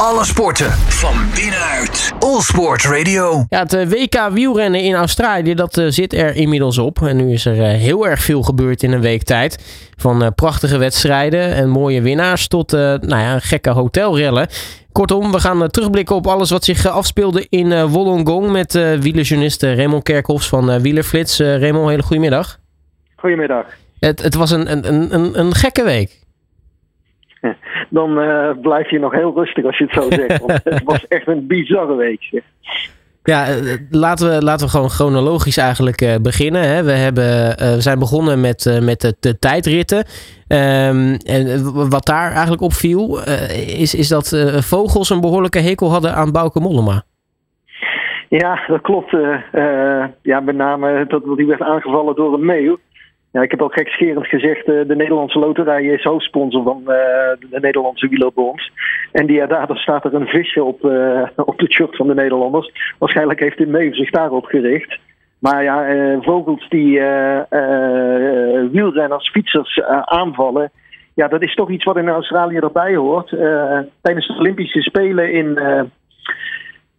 Alle sporten van binnenuit. All Sport Radio. Ja, het eh, WK wielrennen in Australië, dat eh, zit er inmiddels op. En nu is er eh, heel erg veel gebeurd in een week tijd. Van eh, prachtige wedstrijden en mooie winnaars tot eh, nou ja, gekke hotelrellen. Kortom, we gaan terugblikken op alles wat zich afspeelde in eh, Wollongong met eh wielerjournalist Raymond Kerkhoffs van eh, Wielerflits. Raymond, hele goedemiddag. Goedemiddag. Het, het was een, een, een, een gekke week. Dan eh, blijf je nog heel rustig als je het zo zegt. Want het was echt een bizarre week. zeg. Ja, eh, laten we, laten we gewoon chronologisch eigenlijk eh, beginnen. Hè. We, hebben, eh, we zijn begonnen met, eh, met de, de tijdritten. Ehm, en eh, wat daar eigenlijk opviel, eh, is, is dat eh, vogels een behoorlijke hekel hadden aan Bauke Mollema. Ja, dat klopt. eh, eh, ja, met name dat dat die werd aangevallen door een meeuw. Ja, ik heb al gekscherend gezegd, eh, de Nederlandse loterij is hoofdsponsor van eh, de Nederlandse wielerbond. En die, daardoor staat er een visje op, eh, op het shirt van de Nederlanders. Waarschijnlijk heeft de meeuw zich daarop gericht. Maar ja, vogels die wielrenners, fietsers aanvallen. Ja, dat is toch iets wat in Australië erbij hoort. Tijdens de Olympische Spelen in,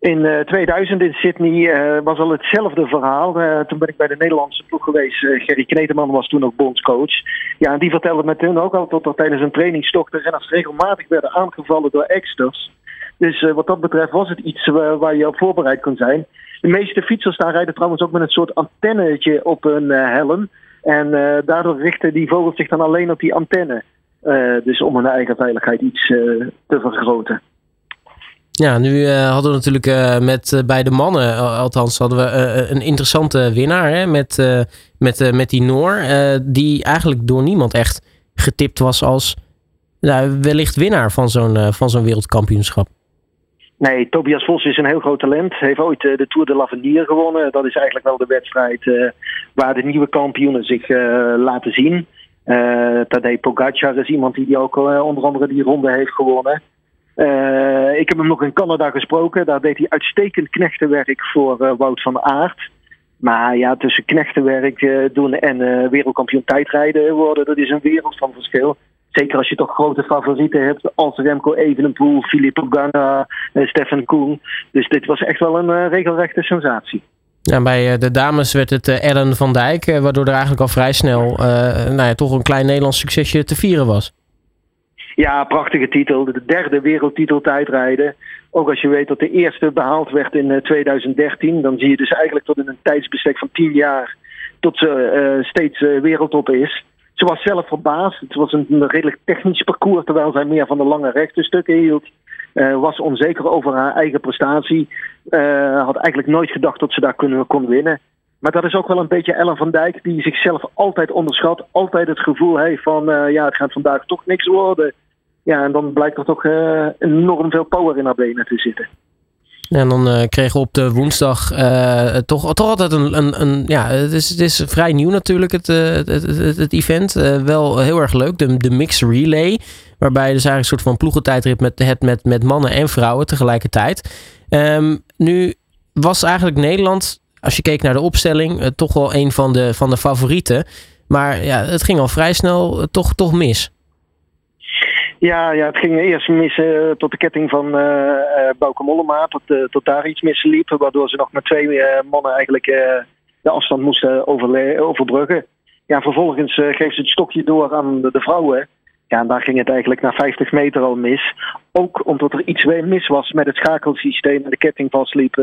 in eh, 2000 in Sydney eh, was al hetzelfde verhaal. Eh, toen ben ik bij de Nederlandse ploeg geweest. Eh, Gerry Kneteman was toen ook bondscoach. Ja, en die vertelde me toen ook al dat er tijdens een trainingstocht de renners regelmatig werden aangevallen door exters. Dus eh, wat dat betreft was het iets waar, je op voorbereid kon zijn. De meeste fietsers daar rijden trouwens ook met een soort antennetje op hun eh, helm. En eh, daardoor richten die vogels zich dan alleen op die antenne. Eh, dus om hun eigen veiligheid iets eh, te vergroten. Ja, nu eh, hadden we natuurlijk eh, met eh, bij de mannen, al- althans hadden we een interessante winnaar hè, met, met, met die Noor. die eigenlijk door niemand echt getipt was als nou, wellicht winnaar van zo'n van zo'n wereldkampioenschap. Nee, Tobias Vos is een heel groot talent. Heeft ooit de Tour de l'Avenir gewonnen. Dat is eigenlijk wel de wedstrijd waar de nieuwe kampioenen zich laten zien. Tadej Pogacar is iemand die, die ook onder andere die ronde heeft gewonnen. Eh, ik heb hem nog in Canada gesproken. Daar deed hij uitstekend knechtenwerk voor eh, Wout van Aert. Maar ja, tussen knechtenwerk eh, doen en wereldkampioen tijdrijden worden, dat is een wereld van verschil. Zeker als je toch grote favorieten hebt als Remco Evenepoel, Filippo Ganna, Stefan Koen. Dus dit was echt wel een regelrechte sensatie. Ja, bij de dames werd het Ellen van Dijk, waardoor er eigenlijk al vrij snel nou ja, toch een klein Nederlands succesje te vieren was. Ja, prachtige titel. De derde wereldtitel tijdrijden. Ook als je weet dat de eerste behaald werd in eh, 2013, dan zie je dus eigenlijk tot in een tijdsbestek van 10 jaar tot ze eh, steeds eh, wereldtop is. Ze was zelf verbaasd. Het was een, redelijk technisch parcours, terwijl zij meer van de lange rechte stukken hield. Eh, was onzeker over haar eigen prestatie. Eh, had eigenlijk nooit gedacht dat ze daar kon winnen. Maar dat is ook wel een beetje Ellen van Dijk, die zichzelf altijd onderschat. Altijd het gevoel heeft van, eh, ja, het gaat vandaag toch niks worden. Ja, en dan blijkt er toch eh, enorm veel power in haar benen te zitten. En dan eh, kregen we op de woensdag eh, toch, toch altijd een, een, een ja, het is, het is vrij nieuw natuurlijk het, het, het, het, event. Wel heel erg leuk, de, de mix relay. Waarbij dus eigenlijk een soort van ploegentijdrit met, het met, met mannen en vrouwen tegelijkertijd. Ehm, nu was eigenlijk Nederland, als je keek naar de opstelling, toch wel een van de, van de favorieten. Maar ja, het ging al vrij snel toch, toch mis. Ja, ja, het ging eerst mis eh, tot de ketting van uh, Bauke Mollema, tot, tot daar iets misliep. Waardoor ze nog met twee mannen eigenlijk de afstand moesten overbruggen. Ja, vervolgens geeft ze het stokje door aan de, de vrouwen. Ja, en daar ging het eigenlijk na 50 meter al mis. Ook omdat er iets mis was met het schakelsysteem en de ketting vastliep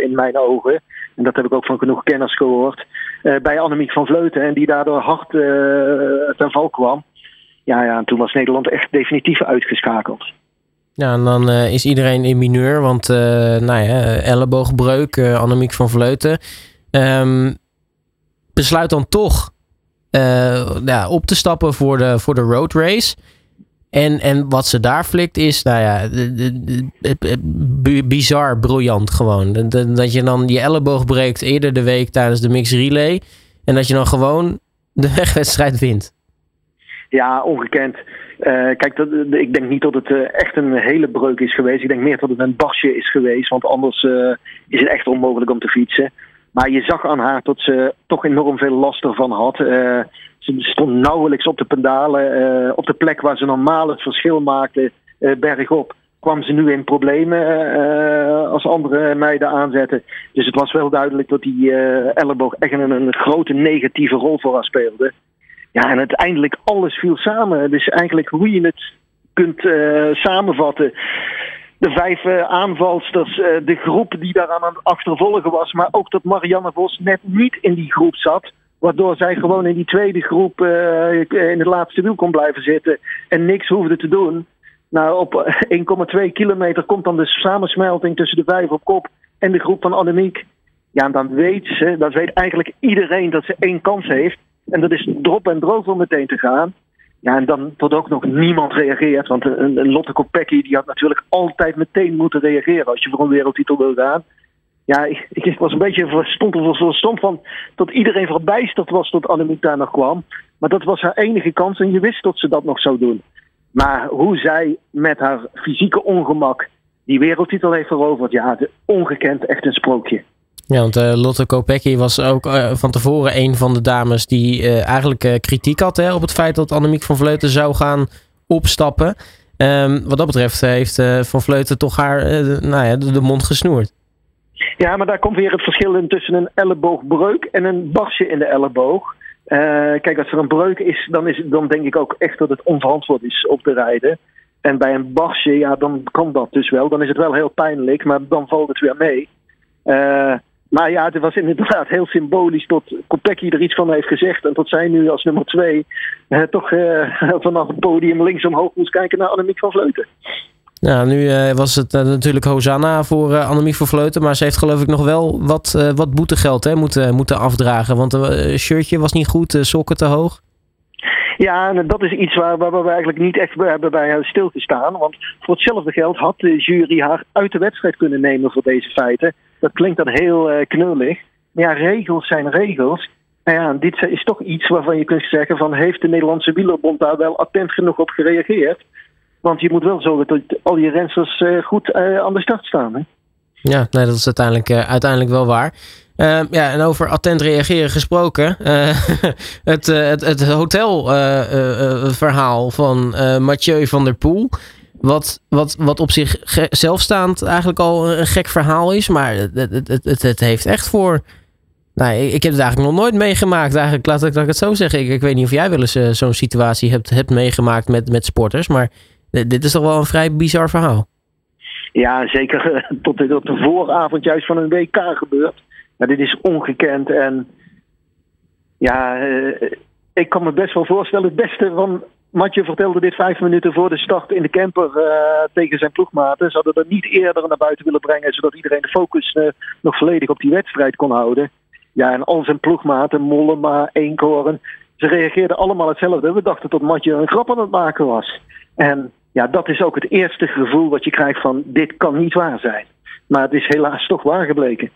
in mijn ogen. En dat heb ik ook van genoeg kenners gehoord. Eh, bij Annemiek van Vleuten en die daardoor hard ten val kwam. Ja, ja, en toen was Nederland echt definitief uitgeschakeld. Ja, en dan eh, is iedereen in mineur, want eh, nou ja, elleboogbreuk, eh, Annemiek van Vleuten. Ehm, besluit dan toch ja, op te stappen voor de, voor de road race. En, en wat ze daar flikt is, nou ja, bizar, briljant gewoon. Dat dat je dan je elleboog breekt eerder de week tijdens de mix relay. En dat je dan gewoon de wegwedstrijd wint. Ja, ongekend. Eh, kijk, dat, ik denk niet dat het eh, echt een hele breuk is geweest. Ik denk meer dat het een basje is geweest. Want anders eh, is het echt onmogelijk om te fietsen. Maar je zag aan haar dat ze toch enorm veel last ervan had. Eh, ze stond nauwelijks op de pedalen. eh, op de plek waar ze normaal het verschil maakte, eh, bergop. kwam ze nu in problemen als andere meiden aanzetten. Dus het was wel duidelijk dat die elleboog echt een, een grote negatieve rol voor haar speelde. Ja, en uiteindelijk alles viel samen. Dus eigenlijk hoe je het kunt samenvatten de vijf uh, aanvalsters, uh, de groep die daaraan aan het achtervolgen was, maar ook dat Marianne Vos net niet in die groep zat. Waardoor zij gewoon in die tweede groep in het laatste wiel kon blijven zitten en niks hoefde te doen. Nou, op 1,2 kilometer komt dan de samensmelting tussen de vijf op kop en de groep van Annemiek. Ja, en dan weet ze, dat weet eigenlijk iedereen dat ze één kans heeft. En dat is drop en droog om meteen te gaan. Ja, en dan tot ook nog niemand reageert. Want een, Lotte Kopecky die had natuurlijk altijd meteen moeten reageren als je voor een wereldtitel wil gaan. Ja, ik, ik was een beetje verstond of verstond van dat iedereen verbijsterd was tot Annemiek daar nog kwam. Maar dat was haar enige kans en je wist dat ze dat nog zou doen. Maar hoe zij met haar fysieke ongemak die wereldtitel heeft veroverd, ja, ongekend echt een sprookje. Ja, want uh, Lotte Kopecky was ook uh, van tevoren een van de dames die uh, eigenlijk kritiek had hè, op het feit dat Annemiek van Vleuten zou gaan opstappen. Um, wat dat betreft heeft Van Vleuten toch haar nou ja, de, mond gesnoerd. Ja, maar daar komt weer het verschil in tussen een elleboogbreuk en een barsje in de elleboog. kijk, als er een breuk is dan, is, dan denk ik ook echt dat het onverantwoord is op te rijden. En bij een barsje, ja, dan kan dat dus wel. Dan is het wel heel pijnlijk, maar dan valt het weer mee. Maar ja, het was inderdaad heel symbolisch tot Kopecky er iets van heeft gezegd. En tot zij nu als nummer twee eh, toch eh, vanaf het podium links omhoog moest kijken naar Annemiek van Vleuten. Ja, nu uh, was het uh, natuurlijk Hosanna voor uh, Annemiek van Vleuten. Maar ze heeft geloof ik nog wel wat, wat boetegeld hè, moeten, moeten afdragen. Want het shirtje was niet goed, sokken te hoog. Ja, en dat is iets waar, waar we eigenlijk niet echt hebben bij stilgestaan. Want voor hetzelfde geld had de jury haar uit de wedstrijd kunnen nemen voor deze feiten. Dat klinkt dan heel uh, knullig. Maar ja, regels zijn regels. En ja, dit is toch iets waarvan je kunt zeggen van heeft de Nederlandse wielerbond daar wel attent genoeg op gereageerd? Want je moet wel zorgen dat al je rensters uh, goed uh, aan de start staan. Hè? Ja, nee, dat is uiteindelijk, uiteindelijk wel waar. Uh, ja, en over attent reageren gesproken. Het, het, het hotelverhaal van Mathieu van der Poel. Wat, wat, wat op zichzelf staand eigenlijk al een gek verhaal is. Maar het, het, het, het heeft echt voor. Nou, ik heb het eigenlijk nog nooit meegemaakt. Eigenlijk, laat ik, laat ik het zo zeggen. Ik, ik weet niet of jij wel eens zo'n situatie hebt, hebt meegemaakt met, met sporters. Maar dit is toch wel een vrij bizar verhaal. Ja, zeker tot de, tot de vooravond juist van een WK gebeurt. Maar dit is ongekend. En ja, ik kan me best wel voorstellen. Het beste van Matje vertelde dit vijf minuten voor de start in de camper uh, tegen zijn ploegmaten. Ze hadden er niet eerder naar buiten willen brengen, zodat iedereen de focus uh, nog volledig op die wedstrijd kon houden. Ja, en al zijn ploegmaten, Mollema, Eenkoren, ze reageerden allemaal hetzelfde. We dachten dat Matje een grap aan het maken was. En ja, dat is ook het eerste gevoel wat je krijgt van dit kan niet waar zijn. Maar het is helaas toch waar gebleken.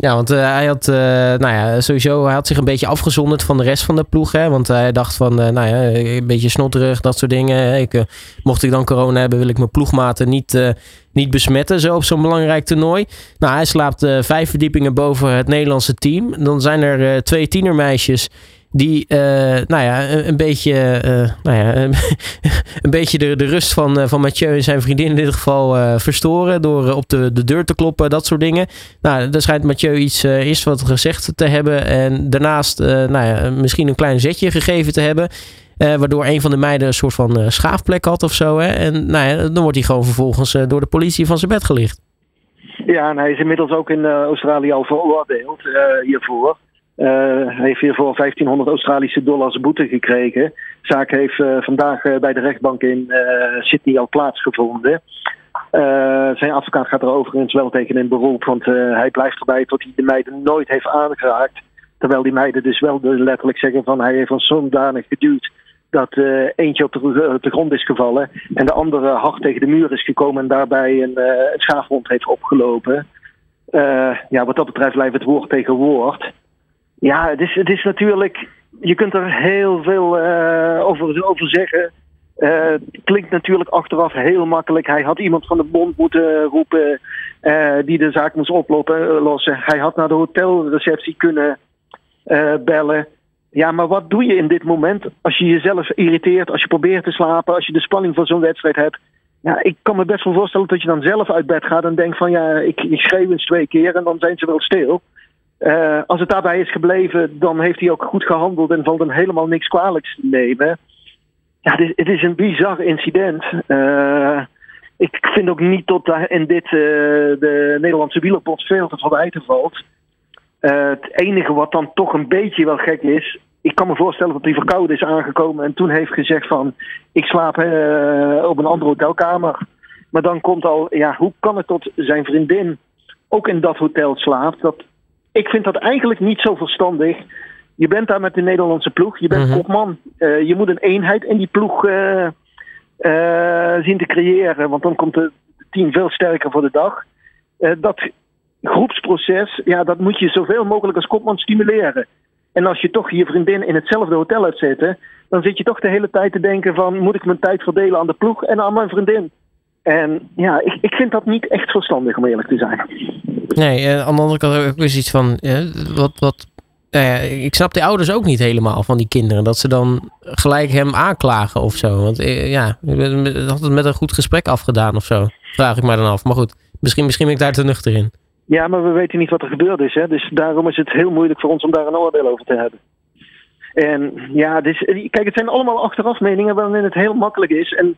Ja, want uh, hij had, uh, nou ja, sowieso, hij had zich een beetje afgezonderd van de rest van de ploeg. Hè? Want hij dacht van, uh, nou ja, een beetje snotterig, dat soort dingen. Ik, mocht ik dan corona hebben, wil ik mijn ploegmaten niet, niet besmetten, zo op zo'n belangrijk toernooi. Nou, hij slaapt vijf verdiepingen boven het Nederlandse team. Dan zijn er twee tienermeisjes die uh, nou ja, een, beetje, uh, nou ja, een beetje de, de rust van, uh, van Mathieu en zijn vriendin in dit geval verstoren door op de, de deur te kloppen, dat soort dingen. Nou, daar schijnt Mathieu iets eerst wat gezegd te hebben en daarnaast nou ja, misschien een klein zetje gegeven te hebben. waardoor een van de meiden een soort van schaafplek had of zo. Hè? En nou ja, dan wordt hij gewoon vervolgens door de politie van zijn bed gelicht. Ja, en hij is inmiddels ook in Australië al veroordeeld hiervoor. Uh, heeft hiervoor 1500 Australische dollars boete gekregen. Zaak heeft uh, vandaag uh, bij de rechtbank in Sydney al plaatsgevonden. zijn advocaat gaat er overigens wel tegen in beroep, want hij blijft erbij tot hij de meiden nooit heeft aangeraakt. Terwijl die meiden dus wel letterlijk zeggen van hij heeft ons zodanig geduwd dat eentje op de, grond is gevallen en de andere hard tegen de muur is gekomen en daarbij een, een schaafwond heeft opgelopen. ja, wat dat betreft blijft het woord tegen woord. Ja, het is, het is natuurlijk. Je kunt er heel veel uh, over, over zeggen. Het klinkt natuurlijk achteraf heel makkelijk. Hij had iemand van de bond moeten roepen uh, die de zaak moest oplossen. Hij had naar de hotelreceptie kunnen bellen. Ja, maar wat doe je in dit moment als je jezelf irriteert, als je probeert te slapen, als je de spanning van zo'n wedstrijd hebt? ja, ik kan me best wel voorstellen dat je dan zelf uit bed gaat en denkt van ja, ik, ik schreeuw eens twee keer en dan zijn ze wel stil. Uh, als het daarbij is gebleven, dan heeft hij ook goed gehandeld en valt hem helemaal niks kwalijks te nemen. Ja, het is, een bizar incident. Uh, ik vind ook niet dat in dit uh, de Nederlandse wielerbond veel te verwijten valt. het enige wat dan toch een beetje wel gek is, ik kan me voorstellen dat hij verkouden is aangekomen en toen heeft gezegd van ik slaap op een andere hotelkamer. Maar dan komt al, ja, hoe kan het tot zijn vriendin ook in dat hotel slaapt? Dat, ik vind dat eigenlijk niet zo verstandig. Je bent daar met de Nederlandse ploeg, je bent mm kopman. Uh, je moet een eenheid in die ploeg uh, uh, zien te creëren, want dan komt het team veel sterker voor de dag. dat groepsproces, ja, dat moet je zoveel mogelijk als kopman stimuleren. En als je toch je vriendin in hetzelfde hotel hebt zitten, dan zit je toch de hele tijd te denken van moet ik mijn tijd verdelen aan de ploeg en aan mijn vriendin. En ja, ik, ik vind dat niet echt verstandig om eerlijk te zijn. Nee, uh, aan de andere kant ook iets van, uh, wat, wat, uh, ik snap de ouders ook niet helemaal van die kinderen. Dat ze dan gelijk hem aanklagen of zo. Want ja, had het met een goed gesprek afgedaan of zo. Vraag ik me dan af. Maar goed, misschien, misschien ben ik daar te nuchter in. Ja, maar we weten niet wat er gebeurd is. Hè? Dus daarom is het heel moeilijk voor ons om daar een oordeel over te hebben. En ja, dus, kijk, het zijn allemaal achteraf meningen waarin het heel makkelijk is. En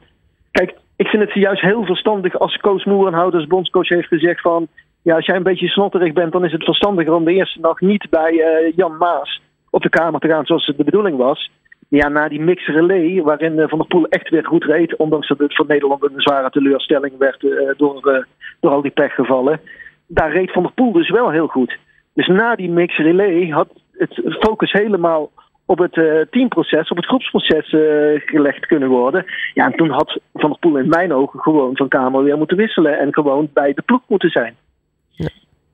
kijk, ik vind het juist heel verstandig als Koos Moerenhouders, bondscoach, heeft gezegd van... Ja, als jij een beetje snotterig bent, dan is het verstandiger om de eerste dag niet bij uh, Jan Maas op de kamer te gaan zoals de bedoeling was. Ja, na die mix relay, waarin uh, Van der Poel echt weer goed reed, ondanks dat het voor Nederland een zware teleurstelling werd uh, door, door al die pechgevallen. Daar reed Van der Poel dus wel heel goed. Dus na die mix relay had het focus helemaal op het teamproces, op het groepsproces gelegd kunnen worden. Ja, en toen had Van der Poel in mijn ogen gewoon van Kamer weer moeten wisselen en gewoon bij de ploeg moeten zijn.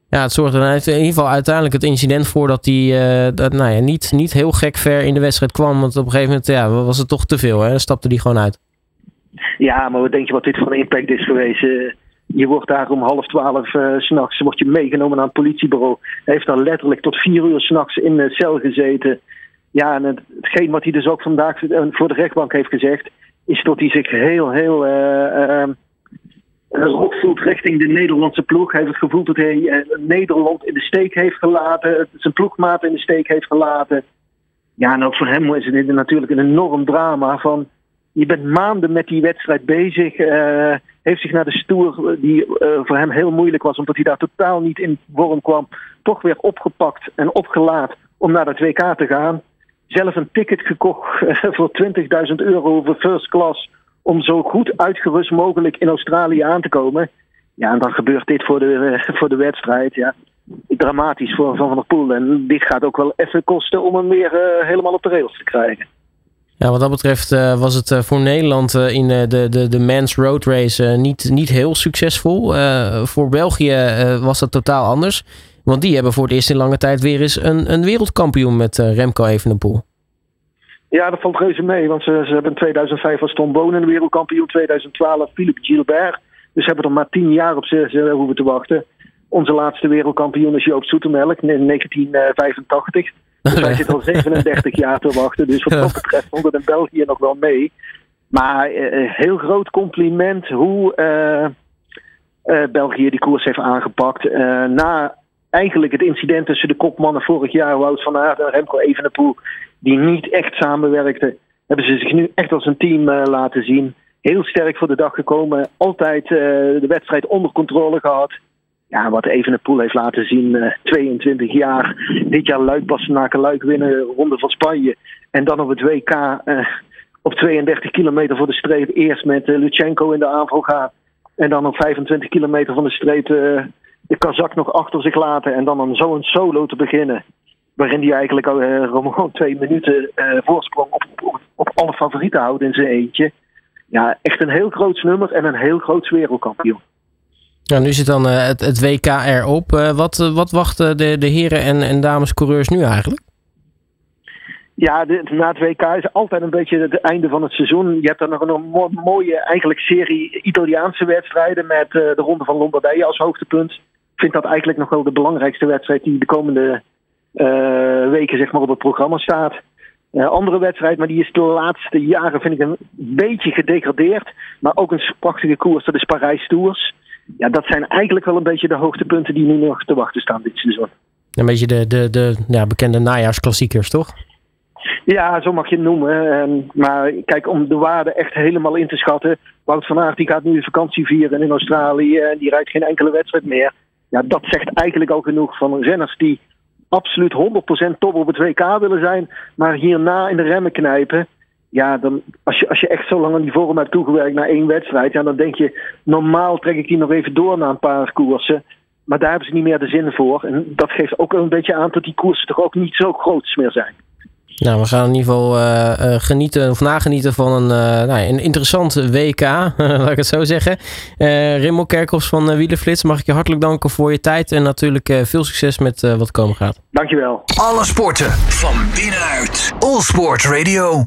Ja, het zorgde er in ieder geval uiteindelijk het incident voor dat hij uh, dat, nou ja, niet, niet heel gek ver in de wedstrijd kwam. Want op een gegeven moment ja, was het toch te veel. Hè? Dan stapte hij gewoon uit. Ja, maar wat denk je wat dit voor een impact is geweest? je wordt daar om half twaalf uh, s'nachts wordt je meegenomen naar het politiebureau. Hij heeft daar letterlijk tot vier uur s'nachts in de cel gezeten. Ja, en het, hetgeen wat hij dus ook vandaag voor de rechtbank heeft gezegd, is dat hij zich heel, heel uh, voelt richting de Nederlandse ploeg. Hij heeft het gevoel dat hij uh, Nederland in de steek heeft gelaten, zijn ploegmaat in de steek heeft gelaten. Ja, en ook voor hem is het natuurlijk een enorm drama van je bent maanden met die wedstrijd bezig. Uh, heeft zich naar de stoer, die uh, voor hem heel moeilijk was, omdat hij daar totaal niet in vorm kwam, toch weer opgepakt en opgelaat om naar het WK te gaan zelf een ticket gekocht eh, voor 20.000 euro voor first class. Om zo goed uitgerust mogelijk in Australië aan te komen. Ja, en dan gebeurt dit voor de, eh, voor de wedstrijd. Ja. Dramatisch voor Van der Poel. En dit gaat ook wel even kosten om hem weer uh, helemaal op de rails te krijgen. Ja, wat dat betreft uh, was het voor Nederland in de, de, de Men's Road Race niet, niet heel succesvol. voor België was dat totaal anders. Want die hebben voor het eerst in lange tijd weer eens een, een wereldkampioen met Remco Evenepoel. Ja, dat valt reuze mee. Want ze, ze hebben in 2005 was Tom Bonen wereldkampioen. 2012 Philippe Gilbert. Dus ze hebben er maar tien jaar op ze, hoeven te wachten. Onze laatste wereldkampioen is Joop Zoetemelk in 1985. Dus wij zitten al 37 jaar te wachten. Dus wat dat betreft vond het in België nog wel mee. Maar uh, heel groot compliment hoe uh, uh, België die koers heeft aangepakt. na eigenlijk het incident tussen de kopmannen vorig jaar, Wout van Aert en Remco Evenepoel, die niet echt samenwerkten, hebben ze zich nu echt als een team uh, laten zien. Heel sterk voor de dag gekomen, altijd uh, de wedstrijd onder controle gehad. Ja, wat Evenepoel heeft laten zien, uh, 22 jaar. Dit jaar Luik, Bastenaken, Luik winnen, Ronde van Spanje. En dan op het WK eh, op 32 kilometer voor de streep eerst met Lutsenko in de aanval gaan. En dan op 25 kilometer van de streep de Kazak nog achter zich laten en dan aan zo'n solo te beginnen. Waarin hij eigenlijk al uh, gewoon twee minuten uh, voorsprong op, op, op, alle favorieten houdt in zijn eentje. Ja, echt een heel groot nummer en een heel groot wereldkampioen. Ja, nu zit dan uh, het, het, WK erop. wat, wat wachten de, de heren en, en dames coureurs nu eigenlijk? Ja, de, na het WK is altijd een beetje het einde van het seizoen. Je hebt dan nog een mooie eigenlijk serie Italiaanse wedstrijden met de Ronde van Lombardije als hoogtepunt vind dat eigenlijk nog wel de belangrijkste wedstrijd die de komende uh, weken zeg maar, op het programma staat. andere wedstrijd, maar die is de laatste jaren, vind ik, een beetje gedegradeerd. Maar ook een prachtige koers, dat is Parijs Tours. Ja, dat zijn eigenlijk wel een beetje de hoogtepunten die nu nog te wachten staan dit seizoen. Een beetje de, de, de ja, bekende najaarsklassiekers, toch? Ja, zo mag je het noemen. Ehm, maar kijk, om de waarde echt helemaal in te schatten. Wout van Aert die gaat nu een vakantie vieren in Australië en die rijdt geen enkele wedstrijd meer. Ja, dat zegt eigenlijk al genoeg van renners die absoluut 100% top op het WK willen zijn, maar hierna in de remmen knijpen. Ja, dan, als, je, als je echt zo lang aan die vorm hebt toegewerkt naar één wedstrijd, ja, dan denk je, normaal trek ik die nog even door na een paar koersen. Maar daar hebben ze niet meer de zin voor. En dat geeft ook een beetje aan dat die koersen toch ook niet zo groot meer zijn. Nou, we gaan in ieder geval uh, uh, genieten of nagenieten van een, uh, nou, een interessant WK, laat ik het zo zeggen. Rimmel Kerkhoffs van Wielenflits, mag ik je hartelijk danken voor je tijd en natuurlijk veel succes met wat komen gaat. Dankjewel. Alle sporten van binnenuit. All Sport Radio.